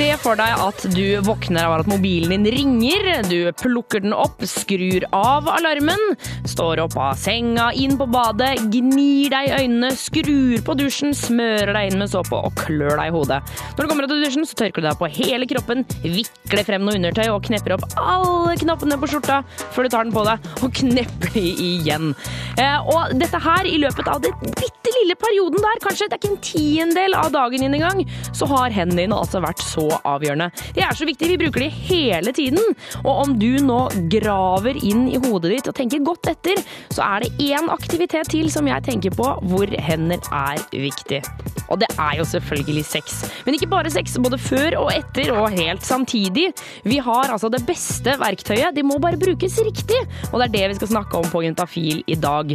Se for deg at du våkner av at mobilen din ringer, du plukker den opp, skrur av alarmen, står opp av senga, inn på badet, gnir deg i øynene, skrur på dusjen, smører deg inn med såpe og klør deg i hodet. Når du kommer av dusjen, så tørker du deg på hele kroppen, vikler frem noe undertøy og knepper opp alle knappene på skjorta før du tar den på deg, og knepper de igjen. Eh, og dette her, i løpet av den bitte lille perioden der, kanskje det er ikke en tiendedel av dagen din engang, så har hendene dine altså vært så avgjørende. De er så viktige, vi bruker de hele tiden. Og om du nå graver inn i hodet ditt og tenker godt etter, så er det én aktivitet til som jeg tenker på hvor hender er viktig. Og det er jo selvfølgelig sex. Men ikke bare sex, både før og etter og helt samtidig. Vi har altså det beste verktøyet, de må bare brukes riktig. Og det er det vi skal snakke om på Juntafil i dag.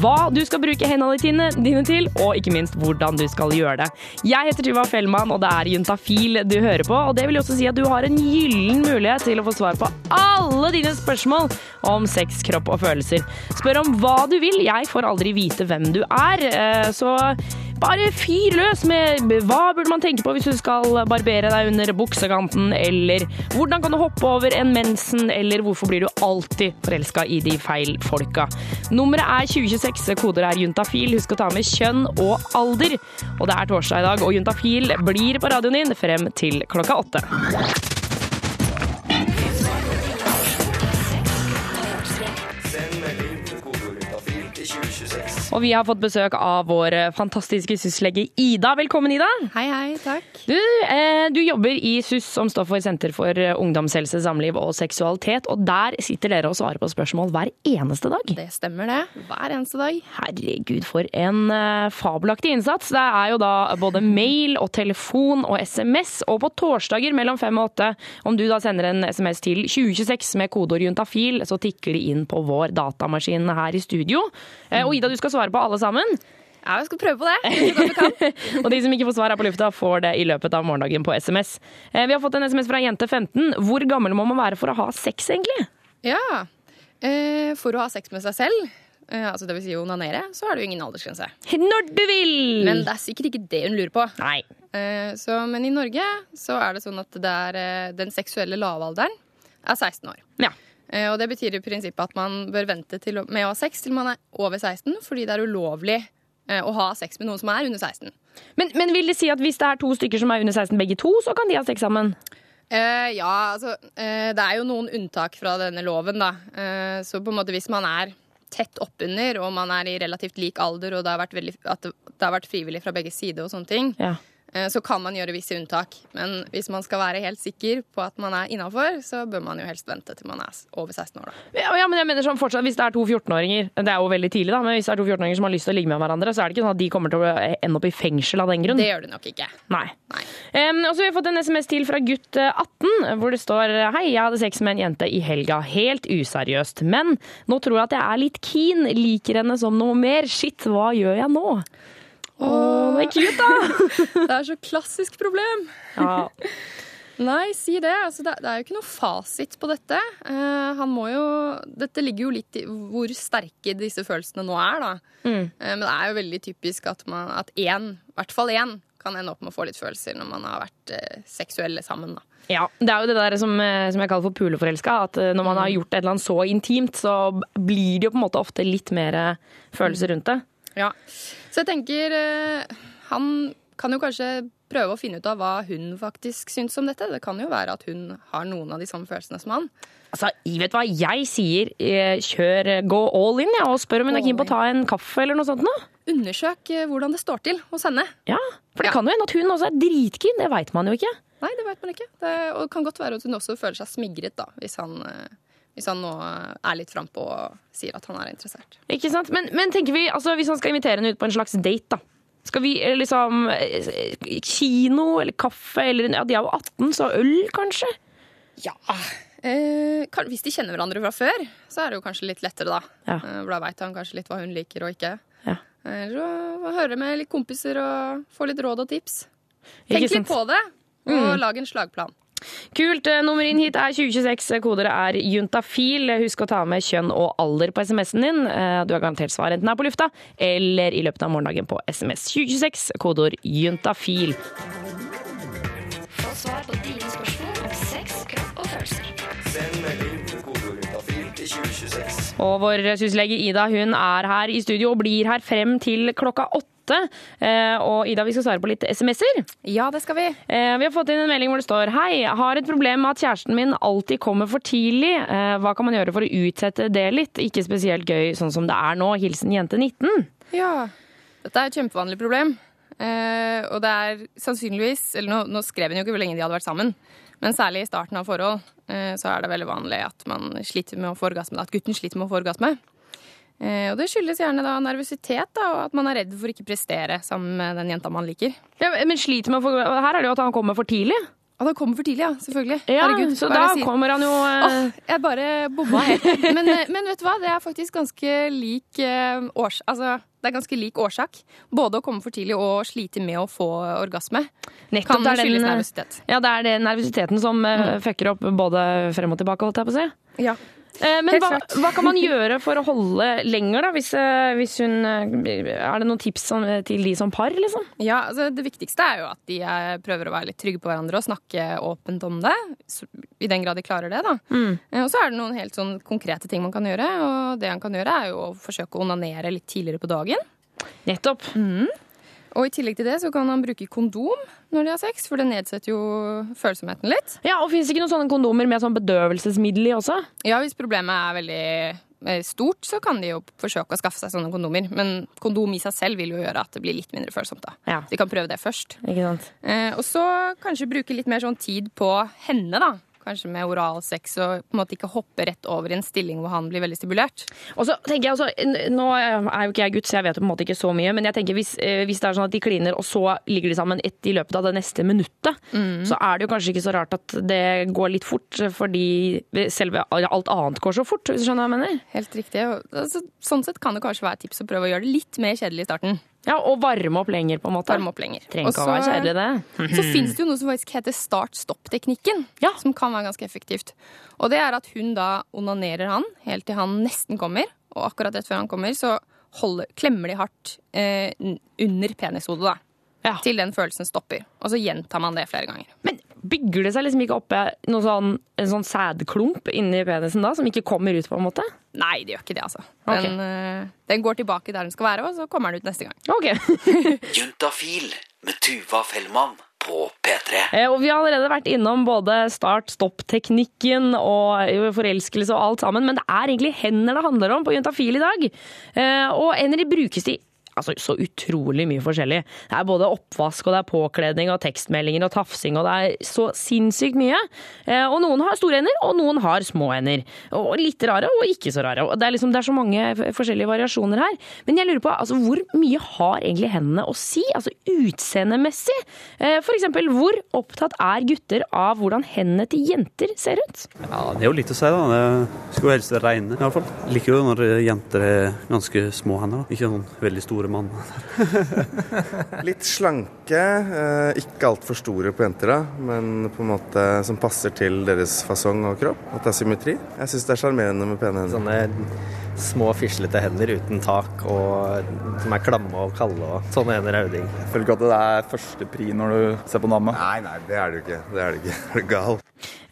Hva du skal bruke hendene dine, dine til, og ikke minst hvordan du skal gjøre det. Jeg heter Tuva Fellmann, og det er Juntafil du hører på. Og det vil også si at du har en gyllen mulighet til å få svar på alle dine spørsmål om sex, kropp og følelser. Spør om hva du vil, jeg får aldri vite hvem du er, eh, så bare fyr løs med hva burde man tenke på hvis du skal barbere deg under buksekanten, eller hvordan kan du hoppe over en mensen, eller hvorfor blir du alltid forelska i de feil folka. Nummeret er 2026, koder er juntafil. Husk å ta med kjønn og alder. Og det er torsdag i dag, og juntafil blir på radioen din frem til klokka åtte. Og vi har fått besøk av vår fantastiske syslege Ida. Velkommen, Ida. Hei, hei, takk. Du, eh, du jobber i SUS, som står for Senter for ungdomshelse, samliv og seksualitet. Og der sitter dere og svarer på spørsmål hver eneste dag. Det stemmer, det. Hver eneste dag. Herregud, for en eh, fabelaktig innsats. Det er jo da både mail og telefon og SMS. Og på torsdager mellom fem og åtte, om du da sender en SMS til 2026 med kodeord juntafil, så tikker de inn på vår datamaskin her i studio. Eh, og Ida, du skal svare på alle sammen. Ja, vi skal prøve på det. Og de som ikke får svar her på lufta, får det i løpet av morgendagen på SMS. Eh, Vi har fått en SMS fra jente 15. Hvor gammel må man være for å ha sex, egentlig? Ja. Eh, for å ha sex med seg selv, eh, altså det vil si onanere, så har du ingen aldersgrense. Når du vil! Men det er sikkert ikke det hun lurer på. Nei. Så, men i Norge så er det sånn at det er, den seksuelle lavalderen er 16 år. Ja. Eh, og det betyr i prinsippet at man bør vente til, med å ha sex til man er over 16, fordi det er ulovlig eh, å ha sex med noen som er under 16. Men, men vil det si at hvis det er to stykker som er under 16 begge to, så kan de ha sex sammen? Eh, ja, altså eh, Det er jo noen unntak fra denne loven, da. Eh, så på en måte hvis man er tett oppunder, og man er i relativt lik alder, og det har vært, veldig, at det, det har vært frivillig fra begge sider og sånne ting, Ja. Eh, så kan man gjøre visse unntak. Men hvis man skal være helt sikker på at man er innafor, så bør man jo helst vente til man er over 16 år, da. Ja, ja, men jeg mener sånn fortsatt, Hvis det er to 14-åringer Det er jo veldig tidlig, da, men hvis det er to 14-åringer som har lyst til å ligge med hverandre, så er det ikke sånn at de kommer til å ende opp i fengsel av den grunn. Det gjør det nok ikke. Nei. Nei. Um, og så har vi fått en SMS til fra gutt eh, 18, hvor det står Hei, jeg hadde sex med en jente i helga. Helt useriøst. Men nå tror jeg at jeg er litt keen. Liker henne som noe mer. Shit, hva gjør jeg nå? Åh, det er cute, da! Det er så klassisk problem. Ja. Nei, si det. Altså, det, er jo ikke noe fasit på dette. Eh, han må jo Dette ligger jo litt i hvor sterke disse følelsene nå er, da. Mm. Eh, men det er jo veldig typisk at, man, at én, i hvert fall én, kan ende opp med å få litt følelser når man har vært eh, seksuelle sammen, da. ja. Det er jo det der som, eh, som jeg kaller for puleforelska. At eh, når man har gjort et eller annet så intimt, så blir det jo på en måte ofte litt mer følelser rundt det. Ja. Så jeg tenker eh, Han kan jo kanskje prøve å finne ut av hva hun faktisk syns om dette. Det kan jo være at hun har noen av de samme følelsene som han. Altså, vet du hva jeg sier. eh, Kjør, eh, gå all in, ja, og spør om hun er keen på å ta en kaffe eller noe sånt. Nå. Undersøk hvordan det står til hos henne. Ja, For det Ja. kan jo hende at hun også er dritkeen. Det veit man jo ikke. Nei, det vet man ikke. Det, og det kan godt være at hun også føler seg smigret, da, hvis han, hvis han nå er litt frampå og sier at han er interessert. Ikke sant? Men, men tenker vi, altså, hvis han skal invitere henne ut på en slags date, da. Skal vi eh, liksom eh, Kino eller kaffe eller Ja, de er jo 18, så øl, kanskje? Ja. Eh, kan, hvis de kjenner hverandre fra før, så er det jo kanskje litt lettere, da. Ja. Eh, for da veit han kanskje litt hva hun liker og ikke. Ja. Eller så høre med litt kompiser og få litt råd og tips. Tenk litt på det, og lag en slagplan. Kult. Eh, Nummer inn hit er 2026. Koder er juntafil. Husk å ta med kjønn og alder på SMS-en din. Eh, Du har garantert svar enten her på lufta eller i løpet av morgendagen på SMS 2026. Kodeord juntafil. Og vår syslege Ida hun er her i studio og blir her frem til klokka åtte. Eh, Og Ida, vi skal svare på litt SMS-er. Ja, det skal vi. Eh, Vi har fått inn en melding hvor det står Hei, har et problem med at kjæresten min alltid kommer for tidlig. Eh, Hva kan man gjøre for å utsette det litt? Ikke spesielt gøy sånn som det er nå. Hilsen jente 19. Ja. Dette er et kjempevanlig problem. Og det er sannsynligvis Eller nå, nå skrev hun jo ikke hvor lenge de hadde vært sammen. Men særlig i starten av forhold eh, så er det veldig vanlig at man sliter med å få orgasme. At gutten sliter med å få orgasme. Eh, og det skyldes gjerne da nervøsitet og at man er redd for ikke prestere sammen med den jenta man liker. Ja, men sliter med å få Her er det jo at han kommer for tidlig. Det kommer for tidlig, ja. Selvfølgelig. Ja, Herregud, så da sier? kommer han jo eh, Åh, jeg bare bomma helt. Men, eh, men vet du hva? Det er faktisk ganske lik eh, års... Altså, det er ganske lik årsak. Både å komme for tidlig og slite med å få orgasme. Nettopp, Kan det skyldes nervøsitet. Ja, det er det nervøsiteten som eh, fucker opp både frem og tilbake, holdt jeg på å si. Ja. Eh, Men hva, hva kan man gjøre for å holde lenger, da? Hvis, eh, hvis hun eh, Er det noen tips som, til de som par, liksom? Ja, altså Det viktigste er jo at de prøver å være litt trygge på hverandre og snakke åpent om det. I den grad de klarer det, da. Mm. Og så er det noen helt sånn konkrete ting man kan gjøre. Og det han kan gjøre, er jo å forsøke å onanere litt tidligere på dagen. Nettopp. Og i tillegg til det så kan han bruke kondom når de har sex, for det nedsetter jo følsomheten litt. Ja, og Fins det ikke noen sånne kondomer med sånn bedøvelsesmiddel i også? Ja, hvis problemet er veldig eh, stort, så kan de jo forsøke å skaffe seg sånne kondomer. Men kondom i seg selv vil jo gjøre at det blir litt mindre følsomt. da. Ja. De kan prøve det først. Ikke sant? Eh, og så kanskje bruke litt mer sånn tid på henne, da. Kanskje med oralsex, og på en måte ikke hoppe rett over i en stilling hvor han blir veldig stimulert. Og så tenker jeg også, Nå er jo ikke jeg gutt, så jeg vet på en måte ikke så mye. Men jeg tenker hvis, eh, hvis det er sånn at de kliner, og så ligger de sammen ett i løpet av det neste minuttet, så er det jo kanskje ikke så rart at det går litt fort, fordi selve alt annet går så fort. hvis du skjønner hva jeg mener? Helt riktig. Altså, sånn sett kan det kanskje være et tips å prøve å gjøre det litt mer kjedelig i starten. Ja, Og varme opp lenger, på en måte. Varme opp lenger. Trenger ikke å være kjedelig, det. Så fins det jo noe som faktisk heter start-stopp-teknikken. Ja. Som kan være ganske effektivt. Og det er at hun da onanerer han helt til han nesten kommer. Og akkurat rett før han kommer, så holder, klemmer de hardt eh, under penishodet. da. Ja. Til den følelsen stopper. Og så gjentar man det flere ganger. Men bygger det seg liksom ikke oppe sånn, en sånn sædklump inni penisen da, som ikke kommer ut, på en måte? Nei, det gjør ikke det, altså. Okay. Den, eh, den går tilbake der den skal være, og så kommer den ut neste gang. Ok. Juntafil med Tuva Fellmann på P3. Eh, Og vi har allerede vært innom både start-stopp-teknikken og eh, forelskelse og alt sammen, men det er egentlig hender det handler om på Juntafil i dag. Eh, Og hender de brukes til altså, så utrolig mye forskjellig. Det er både oppvask, og det er påkledning, og tekstmeldinger og tafsing, og det er så sinnssykt mye. Eh, Og noen har store hender, og noen har små hender. Og litt rare, og ikke så rare. Det er, liksom, det er så mange forskjellige variasjoner her. Men jeg lurer på, altså, hvor mye har egentlig hendene å si? Altså utseendemessig? Eh, For eksempel, hvor opptatt er gutter av hvordan hendene til jenter ser ut? Ja, det er jo litt å si, da. Det skulle helst regne, reine, i hvert fall. Liker jo når jenter er ganske små hender, da. Ikke sånn veldig store mann. Litt slanke, eh, ikke altfor store på jenter, da, men på en måte som passer til deres fasong og kropp. At det er symmetri. Jeg syns det er sjarmerende med pene hender. Sånne små, fislete hender uten tak og som er klamme og kalde. og Sånne hender er jo digg. Jeg føler ikke at det er førstepri når du ser på dame. Nei, nei, det er det jo ikke. Det er det ikke. Er du gal?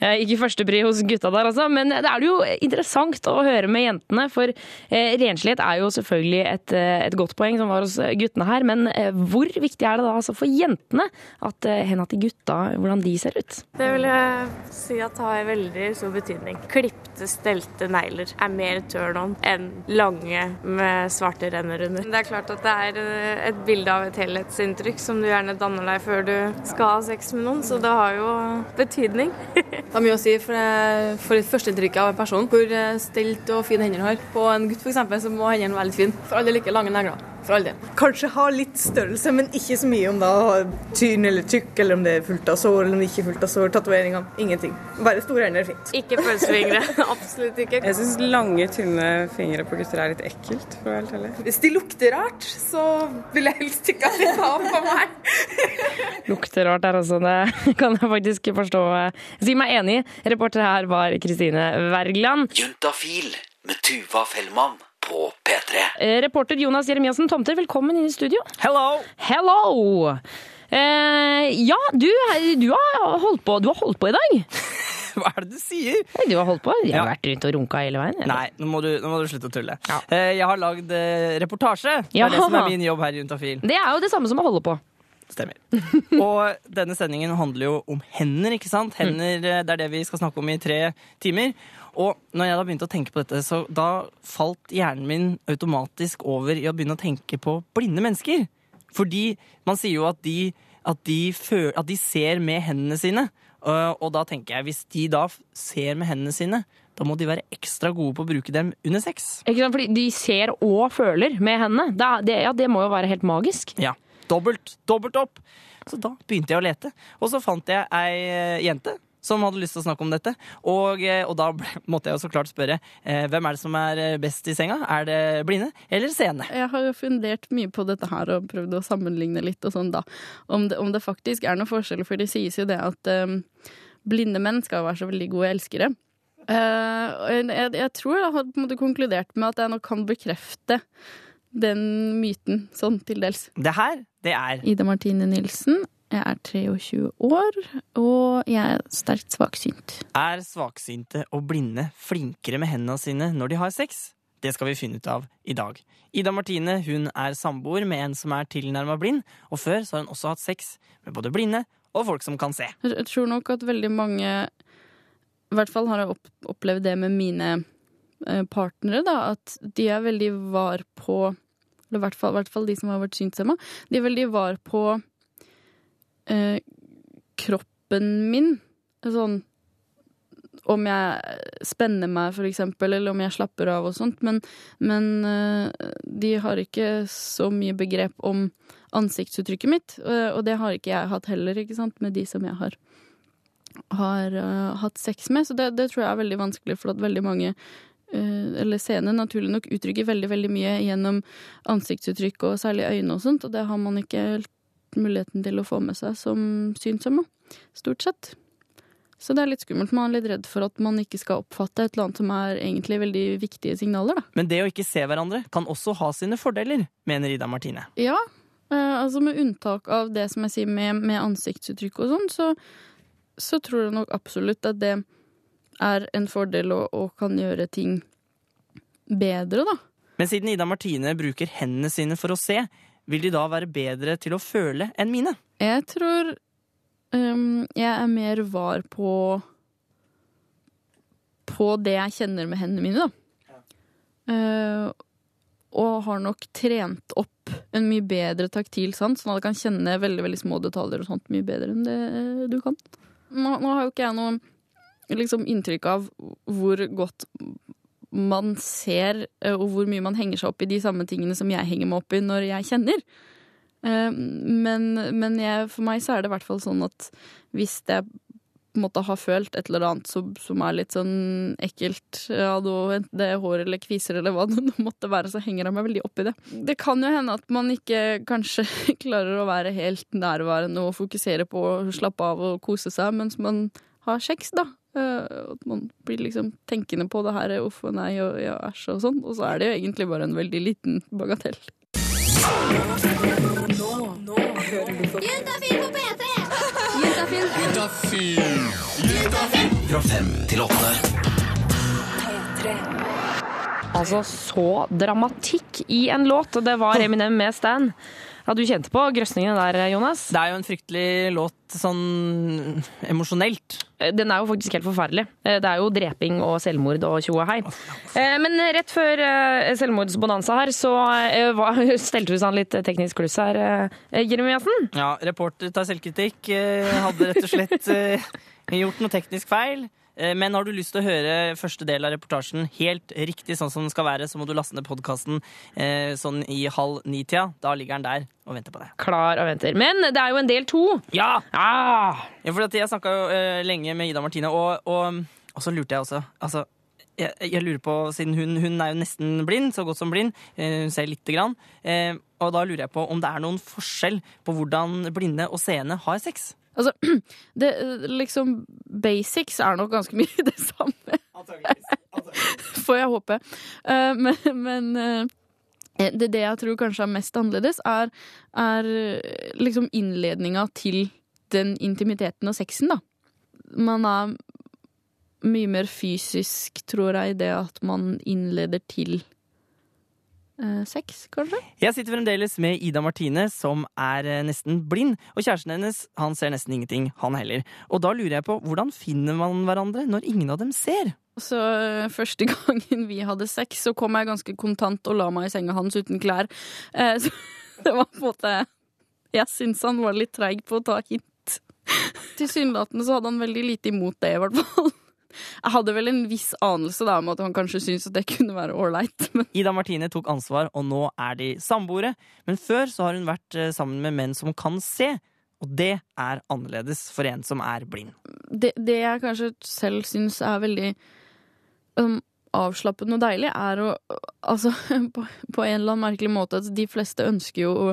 Eh, Ikke førstepri hos gutta der, altså, men det er jo interessant å høre med jentene. For eh, renslighet er jo selvfølgelig et, eh, et godt poeng som var hos guttene her. Men eh, hvor viktig er det da altså for jentene at eh, henda til gutta, hvordan de ser ut? Det vil jeg si at har veldig stor betydning. Klipte, stelte negler er mer turn on enn lange med svarte renner under. Det er klart at det er eh, et bilde av et helhetsinntrykk som du gjerne danner deg før du skal ha sex med noen, så det har jo betydning. Det har mye å si for, det, for et førsteinntrykk av en person. Hvor eh, stelt og fine hender du har. På en gutt for eksempel, så må hendene være litt fine. For alle liker lange negler. For all del. Kanskje ha litt størrelse, men ikke så mye om da tynn eller tykk, eller om det er fullt av sår eller om det ikke er fullt av sår. Tatoveringer, ingenting. Bare store hender er fint. Ikke pølsefingre. Absolutt ikke. Jeg syns lange, tynne fingre på gutter er litt ekkelt, for å være helt ærlig. Hvis de lukter rart, så vil jeg helst ikke at de tar på meg. Lukter rart der altså, det kan jeg faktisk forstå. Si meg enig. Reporter her var Kristine Wergeland. Juntafil med Tuva Fellmann på P3. Eh, Reporter Jonas Jeremiassen Tomter, velkommen inn i studio. Hello! Hello! Eh, ja, du, du, har holdt på, du har holdt på i dag. Hva er det du sier? Du har holdt på? Jeg har Ja. vært rundt og runka hele veien. eller? Nei, nå må, du, nå må du slutte å tulle. Eh, Jeg har lagd eh, reportasje. Det Ja. er det som er min jobb her i Juntafil. Det er jo det samme som å holde på. Stemmer. Og denne sendingen handler jo om hender, ikke sant? Hender, Det er det vi skal snakke om i tre timer. Og når jeg da begynte å tenke på dette, så da falt hjernen min automatisk over i å begynne å tenke på blinde mennesker. Fordi man sier jo at de, at de, føl, at de ser med hendene sine. Og, og da tenker jeg, hvis de da ser med hendene sine, da må de være ekstra gode på å bruke dem under sex. Ikke sant? Fordi de ser og føler med hendene. Det, det, ja, det må jo være helt magisk. Ja. Dobbelt. Dobbelt opp. Så da begynte jeg å lete. Og så fant jeg ei eh, jente som hadde lyst til å snakke om dette. Og, eh, og da måtte jeg jo så klart spørre eh, hvem er det som er eh, best i senga? Er det blinde eller seende? Jeg har jo fundert mye på dette her og prøvd å sammenligne litt og sånn da. Om det, om det faktisk er noen forskjell, for det sies jo det at um, blinde menn skal være så veldig gode elskere. Uh, jeg, jeg tror jeg har på en måte konkludert med at jeg nok kan bekrefte den myten sånn til dels. Det her, det er Ida Martine Nilsen. Jeg er 23 år, og jeg er sterkt svaksynt. Er svaksynte og blinde flinkere med hendene sine når de har sex? Det skal vi finne ut av i dag. Ida Martine hun er samboer med en som er tilnærma blind, og før så har hun også hatt sex med både blinde og folk som kan se. Jeg tror nok at veldig mange I hvert fall har jeg opplevd det med mine eh, partnere, da, at de er veldig var på Eller i hvert fall, i hvert fall de som har vært synshemma. De er veldig var på eh, kroppen min. Sånn om jeg spenner meg, for eksempel, eller om jeg slapper av og sånt. Men, men eh, de har ikke så mye begrep om ansiktsuttrykket mitt. eh, Og det har ikke jeg hatt heller, ikke sant, med de som jeg har, har eh, hatt sex med. Så det, det tror jeg er veldig vanskelig, for at veldig mange Uh, eller scene, naturlig nok uttrykker veldig veldig mye gjennom ansiktsuttrykk og særlig øyne og sånt, og det har man ikke helt muligheten til å få med seg som synshemma. Stort sett. Så det er litt skummelt. Man er litt redd for at man ikke skal oppfatte et eller annet som er egentlig veldig viktige signaler, da. Men det å ikke se hverandre kan også ha sine fordeler, mener Ida Martine. Ja, eh, altså med unntak av det som jeg sier med, med ansiktsuttrykk og sånn, så, så tror jeg nok absolutt at det er en fordel og, og kan gjøre ting bedre, da. Men siden Ida Martine bruker hendene sine for å se, vil de da være bedre til å føle enn mine? Jeg tror um, jeg er mer var på på det jeg kjenner med hendene mine, da. Eh, og har nok trent opp en mye bedre taktil sans, sånn at jeg kan kjenne veldig veldig små detaljer og sånt mye bedre enn det du kan. Nå, nå har jo ikke jeg noe liksom, inntrykk av hvor godt man ser, eh, og hvor mye man henger seg opp i de samme tingene som jeg henger meg opp i når jeg kjenner. Eh, Men, men jeg, for meg så er det i hvert fall sånn at hvis jeg på en måte har følt et eller annet som, som er litt sånn ekkelt, ja, da, enten det er hår eller kviser eller hva det måtte være, så henger jeg meg veldig opp i det. Det kan jo hende at man ikke kanskje klarer å være helt nærværende og fokusere på å slappe av og kose seg mens man har sex, da. Eh, At man blir liksom tenkende på det her, uff og nei og ja, æsj og sånn. Og så er det jo egentlig bare en veldig liten bagatell. Nå, nå hører du på Juntafil på P3! Juntafil. Fra fem til åtte. Altså, så dramatikk i en låt. og Det var Eminem med Stan. Ja, Du kjente på grøsningene der, Jonas? Det er jo en fryktelig låt sånn emosjonelt. Den er jo faktisk helt forferdelig. Eh, Det er jo dreping og selvmord og tjo og hei. Eh, Men rett før eh, selvmordsbonanza her, så eh, stelte vi sånn litt teknisk kluss her, eh, Jeremiassen. Ja, reporter tar selvkritikk. eh, Hadde rett og slett eh, gjort noe teknisk feil. Eh, Men har du lyst til å høre første del av reportasjen helt riktig sånn som den skal være, så må du laste ned podkasten eh, sånn i halv ni-tida. Da ligger den der og venter på deg. Klar og venter. Men det er jo en del to. Ja! Ah. Ja, for jeg snakka jo eh, lenge med Ida Martine, og, og, og så lurte jeg også Altså, jeg, jeg lurer på, siden hun, hun er jo nesten blind, så godt som blind, hun ser lite grann, eh, og da lurer jeg på om det er noen forskjell på hvordan blinde og seende har sex. Altså, det liksom Basics er nok ganske mye det samme. Får jeg håpe. Eh, men men eh, det, det jeg tror kanskje er mest annerledes, er, er eh, liksom innledninga til den intimiteten og sexen, da. Man er mye mer fysisk, tror jeg, i det at man innleder til eh, sex, kanskje. Jeg sitter fremdeles med Ida Martine, som er eh, nesten blind, og kjæresten hennes han ser nesten ingenting, han heller. Og da lurer jeg på, hvordan finner man hverandre når ingen av dem ser? Så eh, første gangen vi hadde sex, så kom jeg ganske kontant og la meg i senga hans uten klær. Så det var på en måte Jeg syns han var litt treig på å ta hint. Tilsynelatende så hadde han veldig lite imot det, i hvert fall. Jeg hadde vel en viss anelse da om at han kanskje syntes at det kunne være ålreit. Ida Martine tok ansvar, og nå er de samboere. Men før så har hun vært eh, sammen med menn som kan se. Og det er annerledes for en som er blind. det, det jeg kanskje selv syns er veldig um, avslappende og deilig, er å Altså, på, på en eller annen merkelig måte at de fleste ønsker jo å,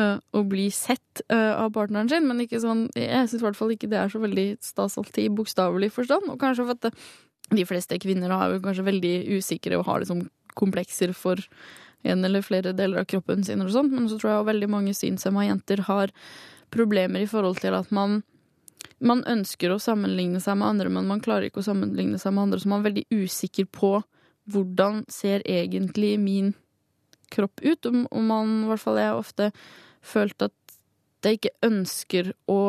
å bli sett av partneren sin, men ikke sånn Jeg syns i hvert fall ikke det er så veldig stas alltid i bokstavelig forstand. Og kanskje for at de fleste kvinner er jo kanskje veldig usikre og har liksom komplekser for en eller flere deler av kroppen sin, og sånt, men så tror jeg veldig mange synshemma jenter har problemer i forhold til at man man ønsker å sammenligne seg med andre, men man klarer ikke å sammenligne seg med andre, så man er veldig usikker på hvordan ser egentlig min kropp ut, og man, i hvert fall jeg, har ofte følt at jeg ikke ønsker å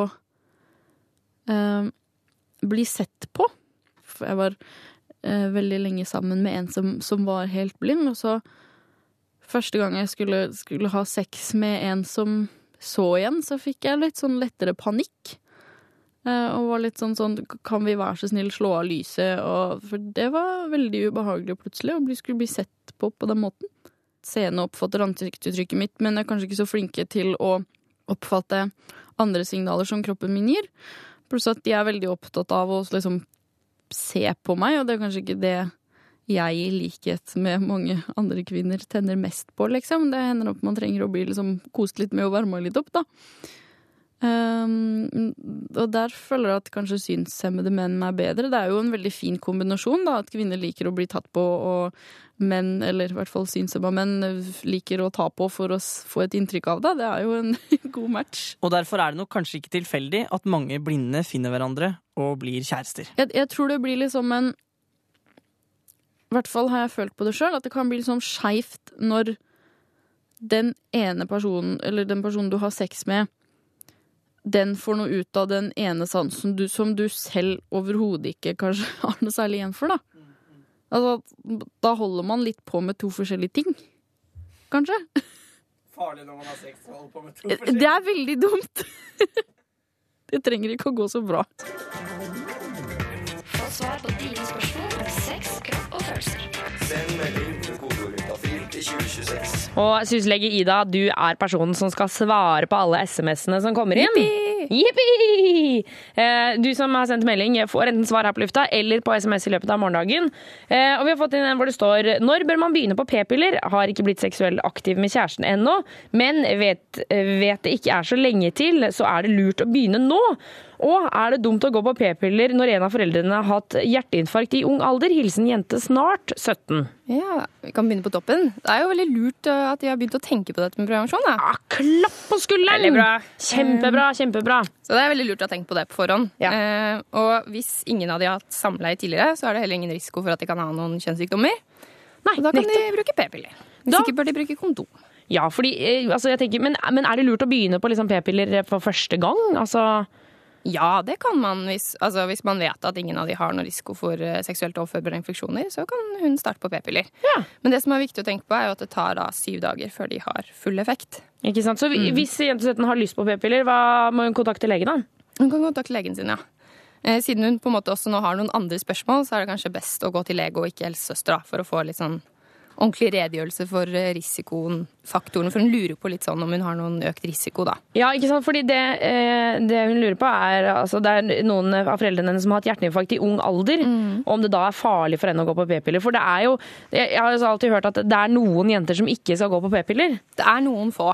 eh, bli sett på. For jeg var eh, veldig lenge sammen med en som, som var helt blind, og så første gang jeg skulle, skulle ha sex med en som så igjen, så fikk jeg litt sånn lettere panikk. Eh, og var litt sånn sånn Kan vi være så snill slå av lyset? Og, for det var veldig ubehagelig plutselig å skulle bli sett på på den måten. Seende oppfatter ansiktsuttrykket mitt, men er kanskje ikke så flinke til å oppfatte andre signaler som kroppen min gir. Pluss at de er veldig opptatt av å liksom se på meg, og det er kanskje ikke det jeg i likhet med mange andre kvinner tenner mest på, liksom. Det hender at man trenger å bli liksom kost litt med å varme litt opp, da. Um, og der føler jeg at kanskje synshemmede menn er bedre. Det er jo en veldig fin kombinasjon, da, at kvinner liker å bli tatt på, og menn, eller i hvert fall synshemma menn, liker å ta på for å få et inntrykk av det. Det er jo en god match. Og derfor er det nok kanskje ikke tilfeldig at mange blinde finner hverandre og blir kjærester. Jeg, jeg tror det blir liksom en I hvert fall har jeg følt på det sjøl, at det kan bli liksom skeivt når den ene personen, eller den personen du har sex med, den får noe ut av den ene sansen du, som du selv overhodet ikke kanskje har noe særlig igjen for, da. Altså, da holder man litt på med to forskjellige ting. Kanskje. Farlig når man har sex og holder på med Det er veldig dumt. Det trenger ikke å gå så bra. Få svar på dine spørsmål om sex, kropp og følelser. Send melding 2026. Og syslege Ida, du er personen som skal svare på alle SMS-ene som kommer inn. Jippi! Eh, du som har sendt melding, får enten svar her på lufta eller på SMS i løpet av morgendagen. Eh, og vi har fått inn en hvor det står Når bør man begynne på p-piller? Har ikke blitt seksuelt aktiv med kjæresten ennå, men vet, vet det ikke er så lenge til, så er det lurt å begynne nå. Og er det dumt å gå på p-piller når en av foreldrene har hatt hjerteinfarkt i ung alder? Hilsen jente snart 17. Ja, Vi kan begynne på toppen. Det er jo veldig lurt uh, at de har begynt å tenke på dette med prevensjon. Da. Ja, klapp på skulderen! Veldig bra. Kjempebra, kjempebra. Så det er veldig lurt å ha tenkt på det på forhånd. Eh, og hvis ingen av de har hatt samleie tidligere, så er det heller ingen risiko for at de kan ha noen kjønnssykdommer. Nei, og da kan nettopp. de bruke p-piller. Hvis Da- ikke bør de bruke kondom. Ja, fordi, eh, altså, jeg tenker, men, men er det lurt å begynne på liksom p-piller for første gang? Altså, Ja, det kan man hvis, altså, hvis man vet at ingen av de har noen risiko for eh, seksuelt overførbare infeksjoner. Så kan hun starte på p-piller. Men det som er viktig å tenke på, er jo at det tar da syv dager før de har full effekt. ikke sant? Så Mm. hvis jente 17 har lyst på p-piller, hva må hun kontakte legen da? Hun kan kontakte legen sin, ja. Eh, Siden hun på en måte også nå har noen andre spørsmål, så er det kanskje best å gå til lege og ikke helsesøster, for å få litt sånn ordentlig redegjørelse for eh, risikoen, faktorene. For hun lurer på litt sånn om hun har noen økt risiko, da. Ja, ikke sant? Fordi det, eh, det hun lurer på er altså Det er noen av foreldrene hennes som har hatt hjerteinfarkt i ung alder. Mm. Om det da er farlig for henne å gå på p-piller. For det er jo Jeg har jo alltid hørt at det er noen jenter som ikke skal gå på p-piller. Det er noen få.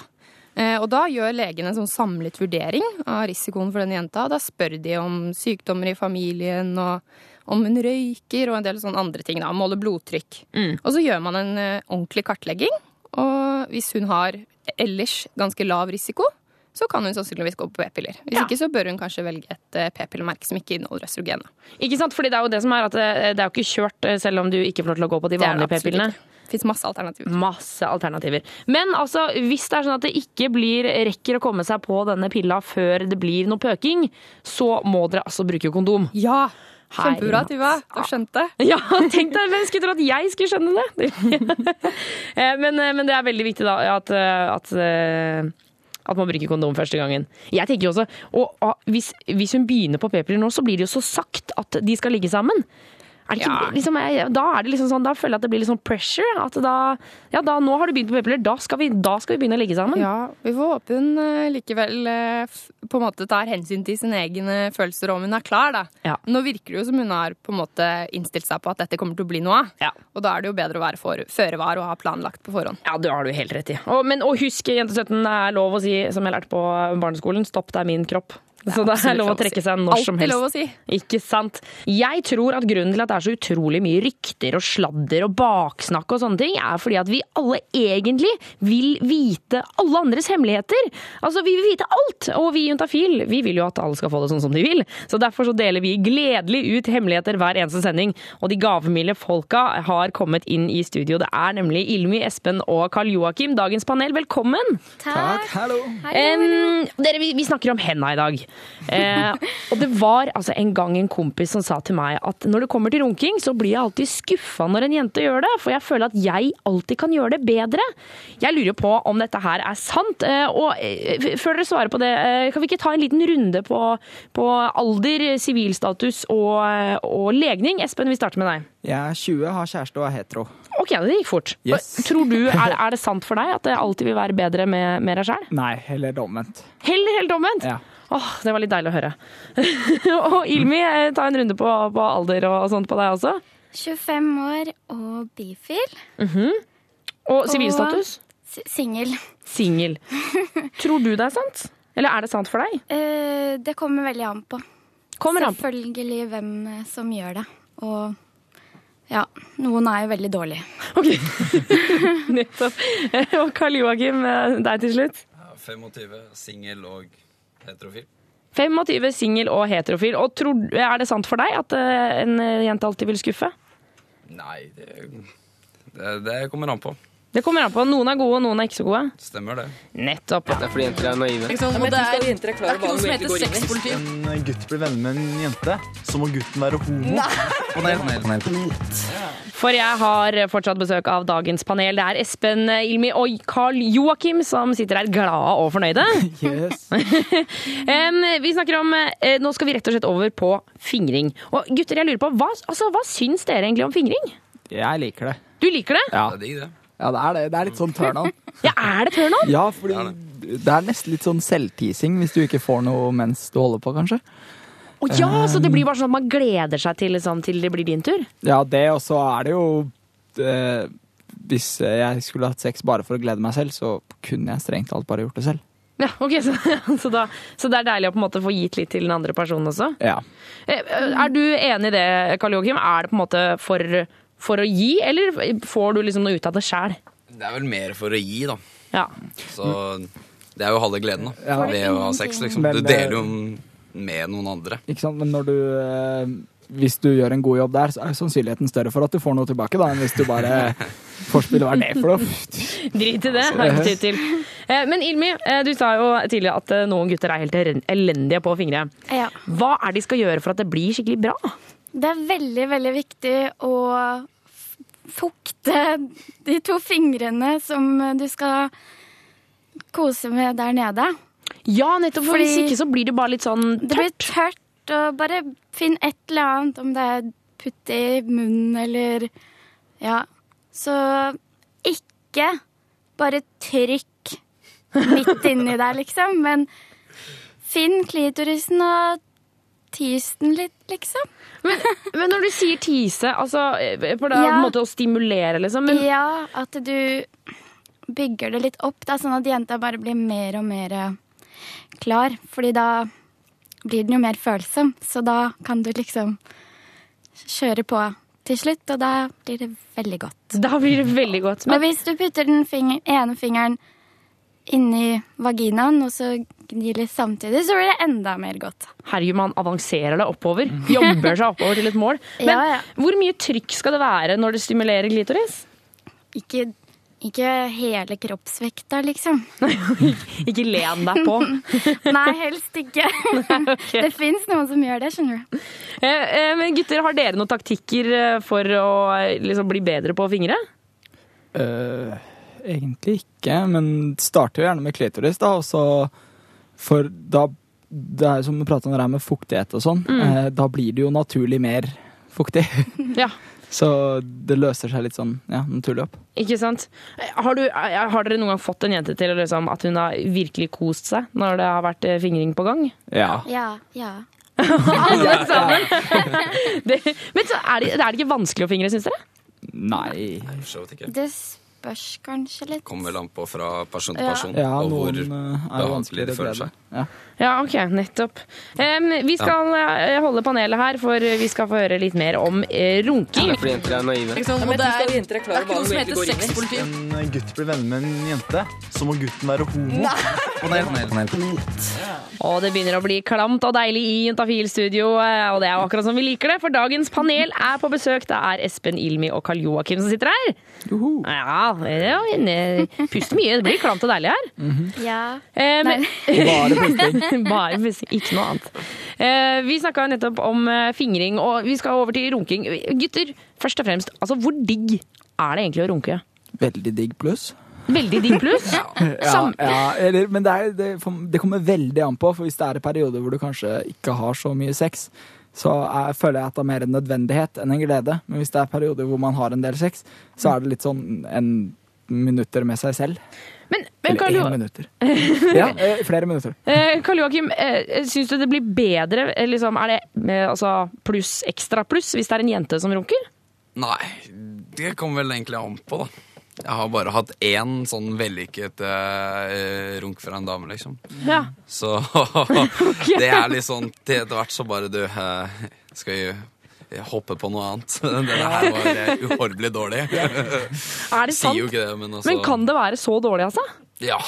Eh, Og da gjør legen en sånn samlet vurdering av risikoen for den jenta. Da spør de om sykdommer i familien og om hun røyker og en del sånne andre ting. da, Måler blodtrykk. Og så gjør man en eh, ordentlig kartlegging. Og hvis hun har ellers ganske lav risiko, så kan hun sannsynligvis gå på p-piller. Hvis ikke så bør hun kanskje velge et eh, p-pillemerke som ikke inneholder østrogen. Ikke sant? Fordi det er jo det som er at det, det er jo ikke kjørt eh, selv om du ikke får lov til å gå på de vanlige p-pillene. Det fins masse alternativer. Masse alternativer. Men altså, hvis det er sånn at det ikke blir, rekker å komme seg på denne pilla før det blir noe pøking, så må dere altså bruke kondom. Ja! Kjempebra, Tuva. Du har skjønt det. Ja, tenk deg, hvem skulle tro at jeg skulle skjønne det? Eh, men, eh, men det er veldig viktig da at, eh, at, at man bruker kondom første gangen. Jeg tenker jo også, og, og hvis, hvis hun begynner på p-piller nå, så blir det jo så sagt at de skal ligge sammen. Er ikke, liksom, jeg- da er det liksom sånn, da føler jeg at det blir litt sånn pressure. At da, ja, da, nå har du begynt på p-piller, da, skal vi- da skal vi begynne å ligge sammen. Ja, vi får håpe hun eh, likevel eh, på en måte tar hensyn til sine egne følelser om hun er klar, da. Nå virker det jo som hun har på en måte innstilt seg på at dette kommer til å bli noe av. Og da er det jo bedre å være for, føre var og ha planlagt på forhånd. Ja, det har du helt rett i. Og, men, og husk, jente 17, det er lov å si, som jeg lærte på barneskolen, stopp, det er min kropp. Så det er lov å trekke seg når som helst. Alltid lov å si. Ikke sant? Jeg tror at grunnen til at det er så utrolig mye rykter og sladder og baksnakk og sånne ting, er fordi at vi alle egentlig vil vite alle andres hemmeligheter. Altså, vi vil vite alt! Og vi i Juntafil, vi vil jo at alle skal få det sånn som de vil. Så derfor så deler vi gledelig ut hemmeligheter hver eneste sending. Og de gavmilde folka har kommet inn i studio. Det er nemlig Ilmi, Espen og Karl Joakim, dagens panel. Velkommen! Takk. hallo. Um, dere, vi, vi snakker om henda i dag. Eh, og det var altså en gang en kompis som sa til meg at når det kommer til runking, så blir jeg alltid skuffa når en jente gjør det, for jeg føler at jeg alltid kan gjøre det bedre. Jeg lurer på om dette her er sant. Eh, og eh, før dere svarer på det, eh, kan vi ikke ta en liten runde på, på alder, sivilstatus og, eh, og legning? Espen, vi starter med deg. Jeg er 20, har kjæreste og er hetero. Ok, det gikk fort. Yes. Tror du, er, er det sant for deg at det alltid vil være bedre med, med deg sjøl? Nei, heller omvendt. Heller helt omvendt? Ja. Åh, det var litt deilig å høre. og Ilmi, eh, ta en runde på, på alder og sånt på deg også. 25 år og bifil. Mhm. Og sivilstatus? Singel. Singel. Tror du det er sant? Eller er det sant for deg? Eh, det kommer veldig an på. Kommer an på. Selvfølgelig hvem eh, som gjør det. Og ja, noen er jo veldig dårlige. Ok, Nettopp. Og Karl Joakim, eh, deg til slutt. 25, singel og heterofil. 25, singel og heterofil. Og tror, er det sant for deg at eh, en jente alltid vil skuffe? Nei, det, det, det kommer an på. Det kommer an på. Noen er gode, og noen er ikke så gode. Stemmer det. Nettopp. Det er fordi jenter er naive. Ikke sant? Og det er, det er ikke noe som heter sexpoliti. En gutt blir venner med en jente, så må gutten være homo. For jeg har fortsatt besøk av dagens panel. Det er Espen Ilmi og Carl Joakim som sitter her glade og fornøyde. Yes. vi snakker om eh, Nå skal vi rett og slett over på fingring. Og gutter, jeg lurer på, hva, altså, hva syns dere egentlig om fingring? Jeg liker det. Du liker det? Ja. Det er det. Ja, det er det. Det er litt sånn turn on. Ja, er det turn on? Ja, fordi det er nesten litt sånn selvteasing hvis du ikke får noe mens du holder på, kanskje. Å ja, så det blir bare sånn at man gleder seg til, liksom, til det blir din tur? Ja, det, og så er det jo eh, Hvis jeg skulle hatt sex bare for å glede meg selv, så kunne jeg strengt talt bare gjort det selv. Ja, ok, så, så, da, så det er deilig å på en måte få gitt litt til den andre personen også? Ja. Eh, Er du enig i det, Karl Joakim? Er det på en måte for, for å gi, eller får du liksom noe ut av det sjæl? Det er vel mer for å gi, da. Ja. Så det er jo halve gleden, da. Ja. Ved å ha sex, liksom. Du deler jo med noen andre. Ikke sant? Men når du eh, Hvis du gjør en god jobb der, så er sannsynligheten større for at du får noe tilbake, da, enn hvis du bare Forspiller, hva er det for noe? Drit i det. har ikke tid til. Eh, Men Ilmi, eh, du sa jo tidligere at noen gutter er helt elendige på fingre. Ja. Hva er det de skal gjøre for at det blir skikkelig bra? Det er veldig, veldig viktig å fukte de to fingrene som du skal kose med der nede. Ja, nettopp, for Fordi hvis ikke så blir det bare litt sånn tørt. Det blir tørt, og bare finne et eller annet, om det er putte i munnen eller Ja. Så ikke bare trykk midt inni der, liksom, men finn klitorisen og tis den litt, liksom. Men, men når du sier tise, altså på det Ja. måte å stimulere, liksom. Men Ja, at du bygger det litt opp, da, sånn at jenta bare blir mer og mer klar. Fordi da blir den jo mer følsom, så da kan du liksom kjøre på til slutt, og da blir det veldig godt. Da blir det veldig godt. og hvis du putter den finger, ene fingeren inni vaginaen, og så gnir litt samtidig, så blir det enda mer godt. herregud, man avanserer det oppover. Jobber seg oppover til et mål. Men Ja, ja. hvor mye trykk skal det være når det stimulerer glitoris? Ikke, ikke hele kroppsvekta, liksom. Ikke len deg på. Nei, helst ikke. Det fins noen som gjør det, skjønner du. Eh, eh, Men gutter, har dere noen taktikker eh, for å liksom, bli bedre på å fingre? Uh, egentlig ikke, men starter jo gjerne med klitoris, da, Også, For da Det er som vi prater om det her med fuktighet og sånn, Mm. eh, da blir det jo naturlig mer fuktig. Ja. Så det løser seg litt sånn ja, naturlig opp. Ikke sant? Har, du, har dere noen gang fått en jente til liksom, at hun har virkelig kost seg når det har vært eh, fingring på gang? Ja. Ja, ja. Alle sammen! det, men så er det, er det ikke vanskelig å fingre, syns dere? Nei. For så vidt ikke. Det spørs kanskje litt. Kommer vel an på fra person til person. Ja, og noen eh, er vanskeligere det føler seg. Ja. Ja, ok, nettopp. Um, vi skal eh, holde panelet her, for vi skal få høre litt mer om eh, runking. fordi jenter er naive. Ikke sant? men Og det er, jenter er klar det er ikke noe som heter sexpoliti. En gutt blir venner med en jente, så må gutten være homo. Panel, panel, panel. Og det begynner å bli klamt og deilig i Juntafil-studio, eh, og det er akkurat som vi liker det, for dagens panel er på besøk. Det er Espen Ilmi og Karl Joakim som sitter her. Ja, det er jo inne- puster mye. Det blir klamt og deilig her. Ja. Eh, men- Bare pusting. Bare musikk, ikke noe annet. Eh, vi snakka nettopp om eh, fingring, og vi skal over til runking. Gutter, først og fremst, altså hvor digg er det egentlig å runke? Veldig digg pluss. Veldig digg pluss? Ja, ja eller, men det, er, det, det kommer veldig an på, for hvis det er en periode hvor du kanskje ikke har så mye sex, så er, føler jeg at det er mer en nødvendighet enn en glede. Men hvis det er perioder hvor man har en del sex, så er det litt sånn en minutter med seg selv. Men, men Eller Karl én minutter. Ja, eh, flere minutter. Eh, Karl Joakim, eh, syns du det blir bedre? Liksom, er det altså, pluss ekstra pluss hvis det er en jente som runker? Nei, det kommer vel egentlig an på, da. Jeg har bare hatt én sånn vellykket uh, runk fra en dame, liksom. Ja. Så det er litt sånn etter hvert så bare du uh, Skal eh, hoppe på noe annet? Det her var eh, uhorvelig dårlig. Er det sant? Sier jo ikke det, men altså Men kan det være så dårlig, altså? Ja.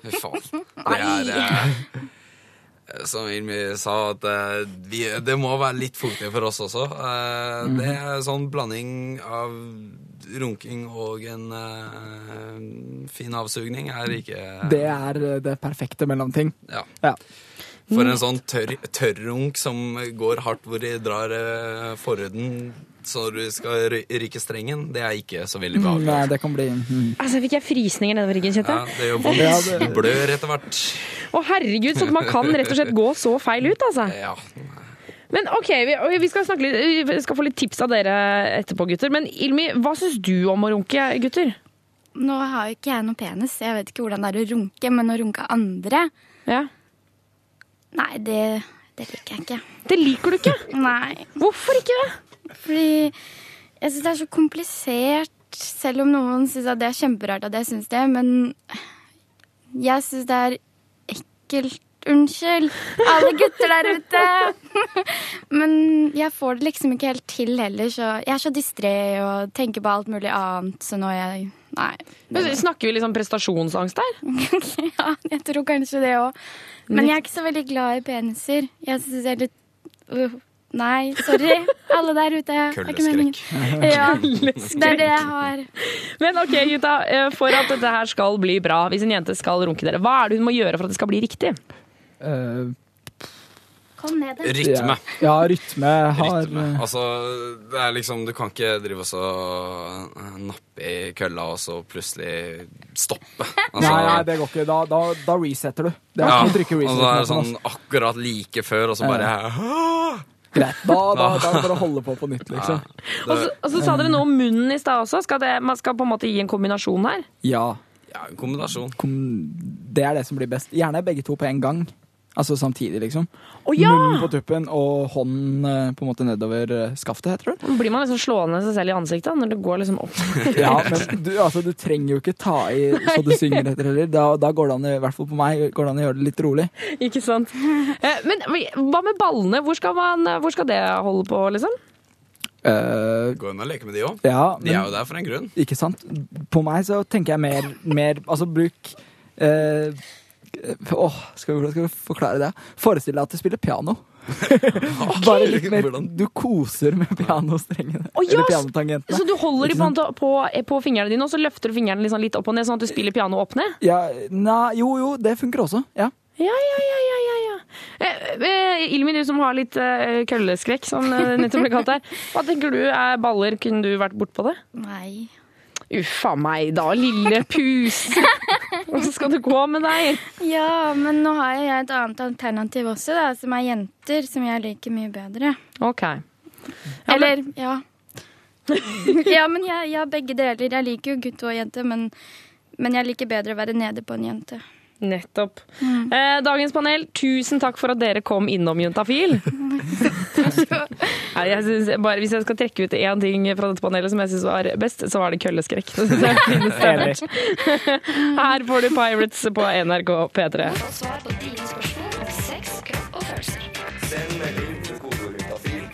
Fy faen. Det er eh, Som Ilmi sa, at eh, vi, det må være litt fuktig for oss også. Eh, Det er sånn blanding av runking og en eh, fin avsugning er ikke Det er eh, det perfekte mellomting. Ja. Ja. For en sånn tørr, tørrrunk som går hardt, hvor de drar uh, forhuden så du skal ry- ryke strengen, det er ikke så veldig behagelig. Nei, det kan bli mm. Altså, fikk jeg frysninger nedover ryggen, kjente Ja, det gjør vondt. Blør etter hvert. Å herregud, så man kan rett og slett gå så feil ut, altså. Ja. Men ok, vi, vi, skal snakke litt, vi skal få litt tips av dere etterpå, gutter. Men Ilmi, hva syns du om å runke, gutter? Nå har jo ikke jeg noe penis, jeg vet ikke hvordan det er å runke, men å runke andre Ja. Nei, det, det liker jeg ikke. Det liker du ikke? Nei. Hvorfor ikke det? Fordi jeg syns det er så komplisert, selv om noen syns det er kjemperart at jeg syns det, men jeg syns det er ekkelt. Unnskyld, alle gutter der ute. Men jeg får det liksom ikke helt til heller, så jeg er så distré og tenker på alt mulig annet, så nå er jeg Nei. Men Snakker vi liksom prestasjonsangst der? ja, jeg tror kanskje det òg. Men jeg er ikke så veldig glad i peniser. Jeg syns det er litt uh, Nei, sorry, alle der ute. Kølleskrekk. Ja, det er det jeg har. Men ok, gutta. eh, For at dette her skal bli bra, hvis en jente skal runke dere, hva er det hun må gjøre for at det skal bli riktig? Eh, Kom ned. Rytme. Ja, ja rytme har Rytme. Altså, det er liksom Du kan ikke drive og så nappe i kølla og så plutselig stoppe. nei, nei, det går ikke. Da, da, da resetter du. Det er ja, ikke trykke og så er det sånn altså. akkurat like før, og så bare Greit. Da, da, da er det bare å holde på på nytt, liksom. Og så, og så sa dere noe om munnen i stad også. Skal det, man skal på en måte gi en kombinasjon her? Ja. Ja, en kombinasjon. Kom, det er det som blir best. Gjerne begge to på en gang. Altså samtidig, liksom. Oh, ja! Munnen på tuppen og hånden eh, på en måte nedover eh, skaftet, heter det. Blir man liksom slående seg selv i ansiktet når det går liksom opp? Ja, men du, altså, du trenger jo ikke ta i så du synger etter heller. Da, da går det an, i hvert fall på meg, går det an å gjøre det litt rolig. Ikke sant? Eh, Men hva med ballene? Hvor skal, man, hvor skal det holde på, liksom? Uh, Gå inn og leke med de òg. ja, De er jo der for en grunn. Ikke sant? På meg så tenker jeg mer, mer Altså, bruk eh, Åh, skal vi, skal vi forklare det? Forestill deg at du spiller piano. Bare litt mer Du koser med pianostrengene. Oh, yes! Eller pianotangentene. Så du holder dem på, på, på fingrene dine, og så løfter du fingrene liksom litt opp og ned, sånn at du spiller piano opp ned? Ja, na, jo, jo, det funker også. Ja. Ja, ja, ja, ja, ja, ja. Eh, eh, Ilmi, du som har litt eh, kølleskrekk, som det nettopp ble kalt her. Hva tenker du er baller? Kunne du vært bortpå det? Nei. Uffa meg da, lille pus. Hvordan skal det gå med deg? Ja, men nå har jeg et annet alternativ også, da, som er jenter, som jeg liker mye bedre. Ok. Eller, ja. ja, men jeg, jeg har begge deler. Jeg liker jo gutt og jente, men, men jeg liker bedre å være nede på en jente. Nettopp. Eh, dagens panel, tusen takk for at dere kom innom Juntafil. Nei, jeg synes, bare, hvis jeg skal trekke ut én ting fra dette panelet som jeg syns var best, så var det kølleskrekk. Det synes jeg finnes der. Her får du Pirates på NRK P3. Få svar på dine spørsmål om sex, kropp og følelser. Send melding til kodeord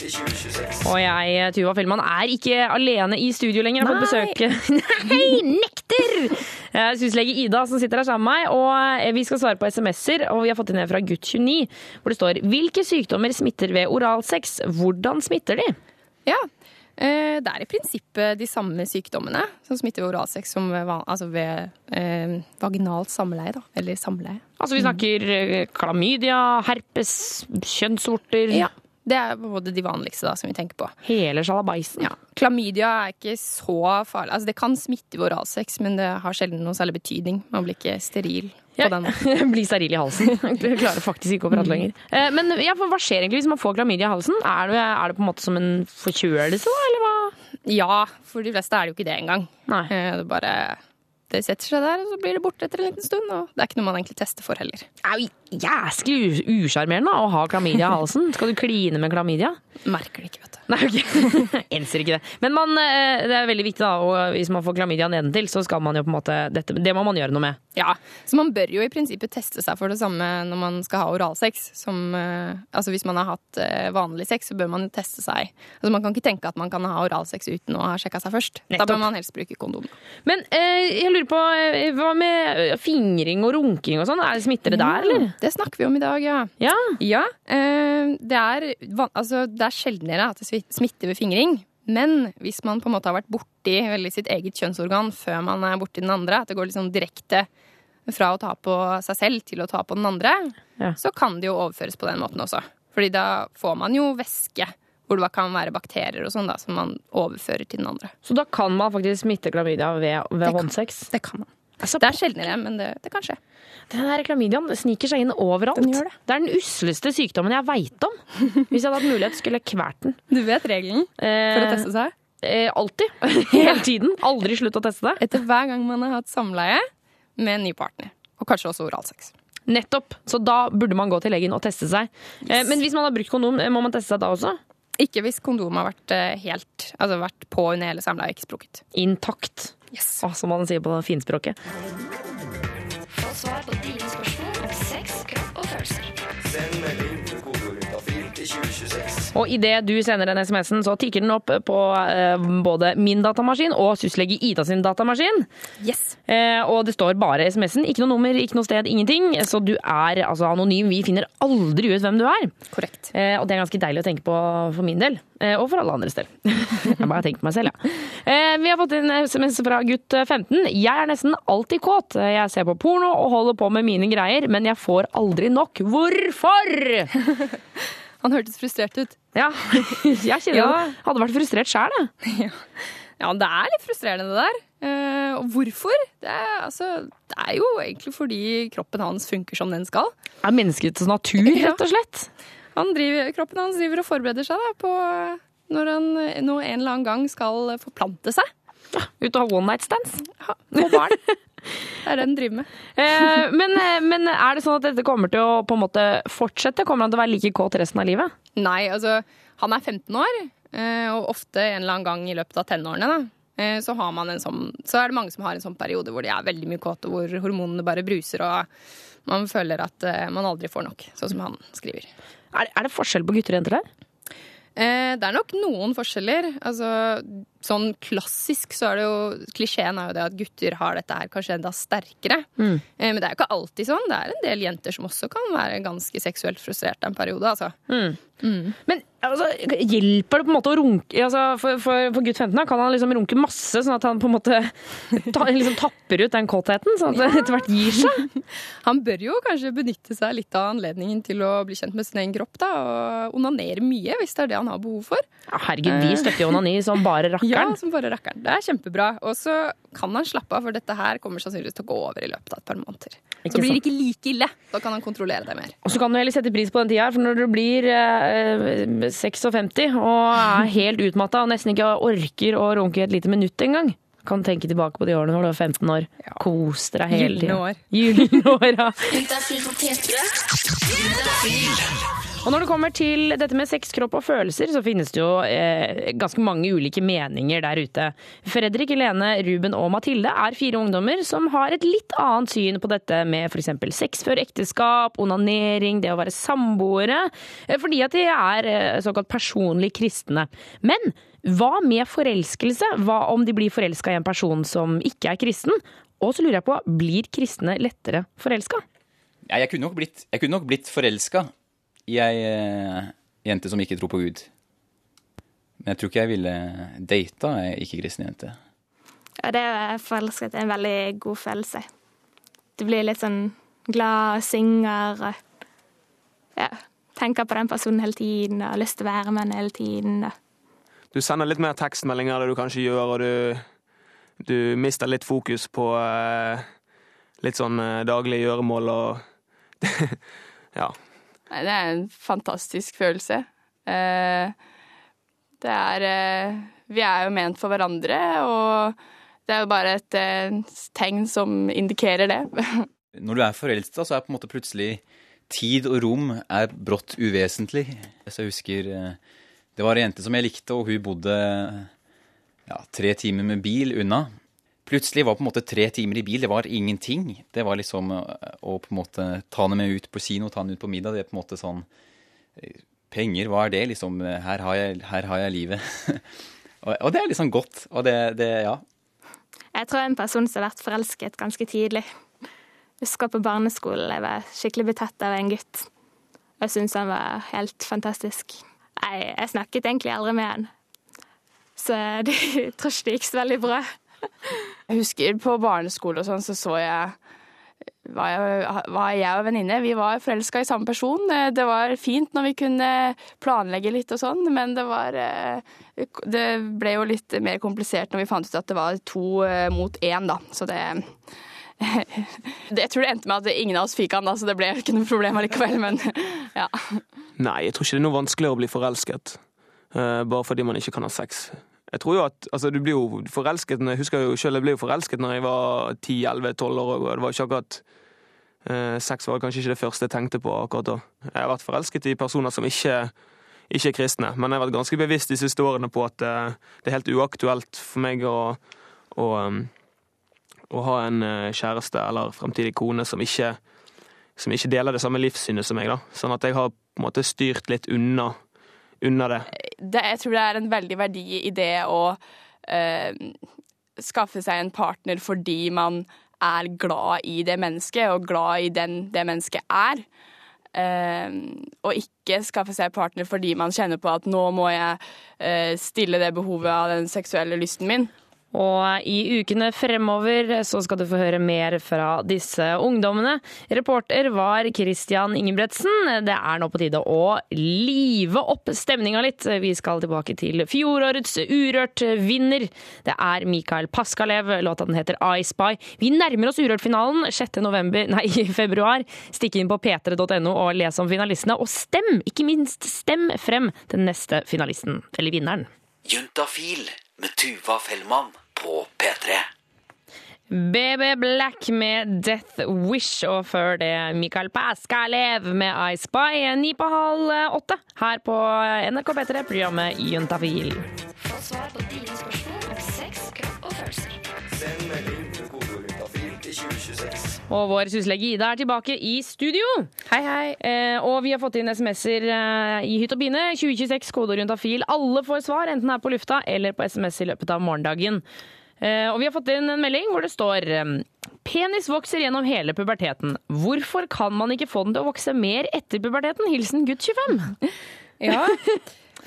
til 2026. Og jeg, Tuva Fellmann, er ikke alene i studio lenger. Jeg har fått besøk Nei, nekter! Eh, Syslege Ida som sitter her sammen med meg, og eh, vi skal svare på SMS-er. Og vi har fått inn en fra gutt29, hvor det står Hvilke sykdommer smitter ved oralsex? Hvordan smitter de? Ja. eh, Det er i prinsippet de samme sykdommene som smitter ved oralsex som ved, altså ved eh, vaginalt samleie, da. Eller samleie. Altså Vi snakker mm. klamydia, herpes, kjønnsvorter Ja. Det er på en måte de vanligste da, som vi tenker på. Hele sjalabaisen. Ja. Klamydia er ikke så farlig. Altså, det kan smitte ved oralsex, men det har sjelden noe særlig betydning. Man blir ikke steril på Ja. den måten. Blir steril i halsen. Du klarer faktisk ikke å prate lenger. Eh, Men ja, for hva skjer egentlig hvis man får klamydia i halsen? Er det, er det på en måte som en forkjølelse, da, eller hva? Ja, for de fleste er det jo ikke det engang. Nei. Det bare det setter seg der, og så blir det borte etter en liten stund. Og det er ikke noe man egentlig tester for heller. Det er jo jæsklig usjarmerende å ha klamydia i halsen. Skal du kline med klamydia? Merker det ikke, vet du. Nei, ok. Enser ikke det. Men man, eh, det er veldig viktig, da, og hvis man får klamydia nedentil, så skal man jo på en måte dette, Det må man gjøre noe med. Ja, så man bør jo i prinsippet teste seg for det samme når man skal ha oralsex. Som, eh, altså hvis man har hatt eh, vanlig sex, så bør man teste seg. Altså man kan ikke tenke at man kan ha oralsex uten å ha sjekka seg først. Da Nettopp. bør man helst bruke kondom. Men eh, jeg lurer på, hva med fingring og runking og sånn? Er Smitter det der, eller? Det snakker vi om i dag, ja. Ja? eh, det, er, altså, det er sjeldnere at det smitter ved fingring. Men hvis man på en måte har vært borti eller sitt eget kjønnsorgan før man er borti den andre, at det går sånn direkte fra å ta på seg selv til å ta på den andre, Ja. så kan det jo overføres på den måten også. Fordi da får man jo væske hvor det kan være bakterier og sånn da, som man overfører til den andre. Så da kan man faktisk smitte klamydia ved, ved håndsex? Det kan man. Det er sjeldnere, men det, det kan skje. Den klamydiaen sniker seg inn overalt. Den gjør det. er den usleste sykdommen jeg veit om. Hvis jeg hadde hatt mulighet, skulle jeg kvært den. Du vet regelen for å teste seg? Eh, alltid. Hele tiden. Aldri slutt å teste det. Etter hver gang man har hatt samleie med en ny partner. Og kanskje også oralsex. Nettopp. Så da burde man gå til legen og teste seg. Yes. men hvis man har brukt kondom, eh, må man teste seg da også? Ikke hvis kondom har vært eh, helt Altså vært på under hele samleie, ikke sprukket. Intakt. Å, som man sier på finspråket. Få svar på dine spørsmål Og idet du sender den SMS-en, så tikker den opp på eh, både min datamaskin og syslege Ida sin datamaskin. Yes. Eh, og det står bare SMS-en. Ikke noe nummer, ikke noe sted, ingenting. Så du er altså anonym. Vi finner aldri ut hvem du er. Korrekt. Eh, og det er ganske deilig å tenke på for min del. Eh, og for alle andres del. Jeg bare tenker på meg selv, ja. Eh, vi har fått en SMS fra gutt 15. Jeg er nesten alltid kåt. Jeg ser på porno og holder på med mine greier, men jeg får aldri nok. Hvorfor? Han hørtes frustrert ut. Ja, jeg kjenner Ja. Hadde vært frustrert sjæl, jeg. Ja, det er litt frustrerende det der. Eh, og hvorfor? Det er, altså, det er jo egentlig fordi kroppen hans funker som den skal. Er menneskets natur, rett og slett? Han driver, kroppen hans driver og forbereder seg da, på når han nå en eller annen gang skal forplante seg. Ja, Ut og ha one night stands? Ja, Få barn. Det er det den driver med. Eh, men, eh, men er det sånn at dette kommer til å på en måte fortsette? Kommer han til å være like kåt resten av livet? Nei, altså han er 15 år, eh, og ofte en eller annen gang i løpet av tenårene, da. Så, har man en sånn, så er det mange som har en sånn periode hvor de er veldig mye kåte, hvor hormonene bare bruser, og man føler at man aldri får nok, sånn som han skriver. Er, er det forskjell på gutter og jenter der? Eh, Det er nok noen forskjeller. Altså, sånn klassisk så er det jo Klisjeen er jo det at gutter har dette her kanskje enda sterkere. Mm. Eh, Men det er jo ikke alltid sånn. Det er en del jenter som også kan være ganske seksuelt frustrerte en periode, altså. Men altså, hjelper det på en måte å runke altså, for, for, for gutt 15 da, kan han liksom runke masse, sånn at han på en måte ta, liksom tapper ut den kåtheten, sånn at det etter hvert gir seg? Han bør jo kanskje benytte seg litt av anledningen til å bli kjent med sin egen kropp, da, og onanere mye, hvis det er det han har behov for. Ja, herregud, vi støtter jo onani som bare Ja, rakkeren. som bare rakkeren. Det er kjempebra. Og så kan han slappe av, for dette her kommer sannsynligvis til å gå over i løpet av et par måneder. Ikke så blir det ikke like ille. Da kan han kontrollere det mer. Og så kan du heller sette pris på den tida, her, for når du blir eh, 56 og er helt utmatta og nesten ikke orker å runke et lite minutt engang, kan tenke tilbake på de årene når du var 15 år. Kos deg hele tida. Gylne år. Gylne år, ja. Juntafil på P3. Og når det kommer til dette med sex, kropp og følelser, så finnes det jo eh, ganske mange ulike meninger der ute. Fredrik, Helene, Ruben og Mathilde er fire ungdommer som har et litt annet syn på dette med f.eks. sex før ekteskap, onanering, det å være samboere, eh, fordi at de er eh, såkalt personlig kristne. Men hva med forelskelse? Hva om de blir forelska i en person som ikke er kristen? Og så lurer jeg på, blir kristne lettere forelska? Jeg kunne nok blitt, jeg blitt forelska i ei eh, jente som ikke tror på Gud. Men jeg tror ikke jeg ville data ei ikke-kristen jente. Ja, det å forelsket er en veldig god følelse. Du blir litt sånn glad, og synger og ja, tenker på den personen hele tiden og har lyst til å være med den hele tiden. Og. Du sender litt mer tekstmeldinger enn det du kanskje gjør, og du, du mister litt fokus på eh, litt sånn eh, daglige gjøremål og Ja. Nei, det er en fantastisk følelse. Eh, det er eh, Vi er jo ment for hverandre, og det er jo bare et eh, tegn som indikerer det. Når du er forelska, så er på en måte plutselig tid og rom er brått uvesentlig. Så jeg husker det var en jente som jeg likte, og hun bodde ja, tre timer med bil unna. Plutselig var på en måte tre timer i bil, det var ingenting. Det var liksom eh, å på en måte ta henne med ut på kino, ta henne ut på middag. Det er på en måte sånn eh, Penger, hva er det? Liksom, her har jeg, her har jeg livet. og, det er liksom godt. Og det, det ja. Jeg tror en person som har vært forelsket ganske tidlig. Husker på barneskolen jeg var skikkelig betatt av en gutt. Jeg syntes han var helt fantastisk. Jeg, jeg snakket egentlig aldri med han. Så det, jeg tror ikke det gikk så veldig bra. Jeg husker på barneskole og sånn, så så jeg var jeg, og venninne vi var forelska i samme person. Eh, Det var fint når vi kunne planlegge litt og sånn, men det var eh, Det ble jo litt mer komplisert når vi fant ut at det var to eh, mot én, da. Så det Jeg tror det endte med at ingen av oss fikk han, da, så det ble ikke noe problem allikevel, men ja. Nei, jeg tror ikke det er noe vanskeligere å bli forelsket bare fordi man ikke kan ha sex. Jeg tror jo at, altså Du blir jo forelsket Jeg husker jo selv jeg ble jo forelsket når jeg var 10-11-12 år. og Det var ikke akkurat eh, Sex var kanskje ikke det første jeg tenkte på akkurat da. Jeg har vært forelsket i personer som ikke, ikke er kristne, men jeg har vært ganske bevisst de siste årene på at eh, det er helt uaktuelt for meg å, å, um, å ha en eh, kjæreste eller fremtidig kone som ikke, som ikke deler det samme livssynet som meg. da. Sånn at jeg har på en måte styrt litt unna, unna det. det, jeg tror det er en veldig verdi i det å uh, skaffe seg en partner fordi man er glad i det mennesket, og glad i den det mennesket er. Uh, og ikke skaffe seg partner fordi man kjenner på at nå må jeg uh, stille det behovet av den seksuelle lysten min. Og i ukene fremover så skal du få høre mer fra disse ungdommene. Reporter var Christian Ingebretsen. Det er nå på tide å live opp stemninga litt. Vi skal tilbake til fjorårets Urørt-vinner. Det er Mikael Paskalev. Låta den heter I Spy. Vi nærmer oss Urørt-finalen 6. November, nei, februar. Stikk inn på p3.no og les om finalistene. Og stem, ikke minst stem frem den neste finalisten, eller vinneren. Juntafil med Tuva Fellmann på P3. BB Black med Death Wish, og før det Mikael Paskalev med I Spy. Ni på halv åtte her på NRK P3, programmet Juntafil. Få svar på dine spørsmål om sex, kropp og følelser. Send melding til kodeord juntafil til 2026. Og vår syslege Ida er tilbake i studio. Hei, hei. Eh, og vi har fått inn SMS-er eh, i hytt og pine. 2026, kodeord juntafil. Alle får svar, enten her på lufta eller på SMS i løpet av morgendagen. Eh, og vi har fått inn en melding hvor det står eh, Penis vokser gjennom hele puberteten. Hvorfor kan man ikke få den til å vokse mer etter puberteten? Hilsen gutt 25. Ja,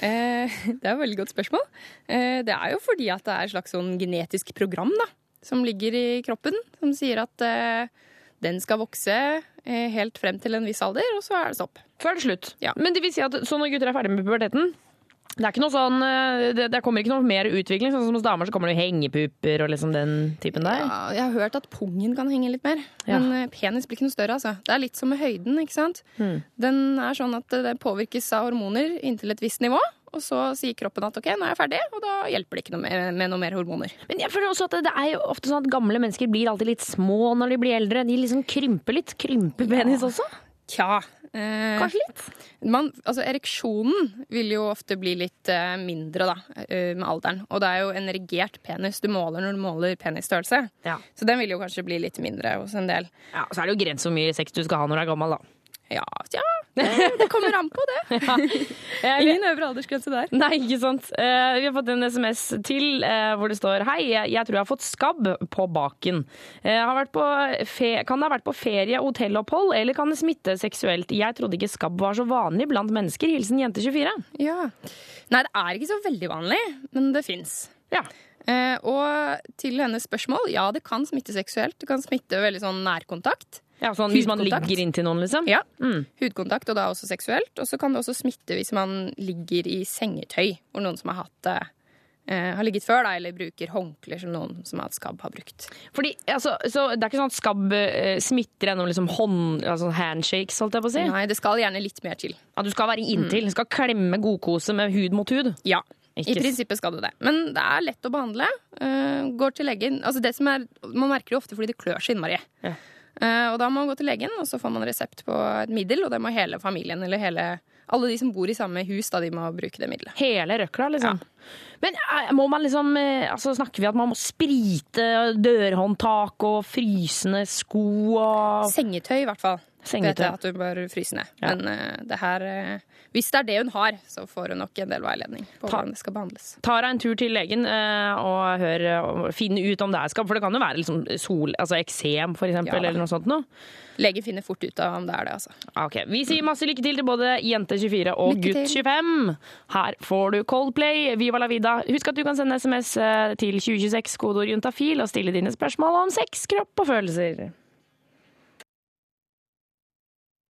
eh, det er et veldig godt spørsmål. Eh, det er jo fordi at det er et slags sånn genetisk program da, som ligger i kroppen, som sier at eh, den skal vokse eh, helt frem til en viss alder, og så er det stopp. Så er det slutt. Men det vil si at så når gutter er ferdig med puberteten det, er sånn, eh, det, det kommer ikke noe mer utvikling. Sånn som hos damer så kommer det hengepupper og liksom den typen der. Ja, jeg har hørt at pungen kan henge litt mer, Ja. men eh, penis blir ikke noe større. altså. Det er litt som med høyden. ikke sant? Hmm. Den er sånn at det påvirkes av hormoner inntil et visst nivå. Og så sier kroppen at ok, nå er jeg ferdig, og da hjelper det ikke noe med, med noe mer hormoner. Men jeg føler også at det er jo ofte sånn at gamle mennesker blir alltid litt små når de blir eldre. De liksom krymper litt. Krymper penis også? Tja. Eh, Kanskje litt? Man, altså Ereksjonen vil jo ofte bli litt eh, mindre da, eh, med alderen. Og det er jo en erigert penis du måler når du måler penisstørrelse. Så den vil jo kanskje bli litt mindre hos en del. Ja, Så er det jo grenser hvor mye sex du skal ha når du er gammel, da. Ja, tja, det, det kommer an på det. Ingen øvre aldersgrense der. Nei, ikke sant. Eh, vi har fått en SMS til eh, hvor det står Hei, jeg, jeg tror jeg har fått skabb på baken. Eh, har vært på fe kan det ha vært på ferie, hotellopphold, eller kan det smitte seksuelt? Jeg trodde ikke skabb var så vanlig blant mennesker. Hilsen jente24. Ja. Nei, det er ikke så veldig vanlig, men det fins. Eh, og til hennes spørsmål, ja, det kan smitte seksuelt. Det kan smitte veldig sånn nærkontakt. Ja, sånn hvis man ligger inntil noen, liksom? Ja. Hudkontakt, og da også seksuelt. Og så kan det også smitte hvis man ligger i sengetøy, hvor noen som har hatt det eh, har ligget før, da, eller bruker håndklær som noen som har hatt skabb, har brukt. Fordi, altså, så Det er ikke sånn at skabb eh, smitter gjennom liksom hånd, altså handshakes, holdt jeg på å si? Nei, det skal gjerne litt mer til. Ja, Du skal være inntil. Du skal klemme godkose med hud mot hud? Ja. Ikke I prinsippet skal det det. Men det er lett å behandle. Uh, går til legen. Altså det som er, man merker det ofte fordi det klør så innmari. Eh, og da må man gå til legen, og så får man resept på et middel, og det må hele familien eller hele alle de som bor i samme hus, da de må bruke det middelet. Hele røkla, liksom. Men eh, må man liksom eh, altså Snakker vi at man må sprite dørhåndtak og frysende sko og Sengetøy, i hvert fall. Sengetøy. Vet jeg at hun bør fryse ned. Ja. Men uh, det her uh, Hvis det er det hun har, så får hun nok en del veiledning på Ta- hvordan det skal behandles. Ta deg en tur til legen uh, og hør, og finne ut om det er skabb. For det kan jo være liksom sol, altså eksem, for eksempel, Ja, eller noe sånt noe. Legen finner fort ut av om det er det, altså. Ok, Vi sier masse lykke til til både Jente24 og Gutt25. Her får du Coldplay, Viva la vida. Husk at du kan sende SMS til 2026, kodeord juntafil, og stille dine spørsmål om sex, kropp og følelser.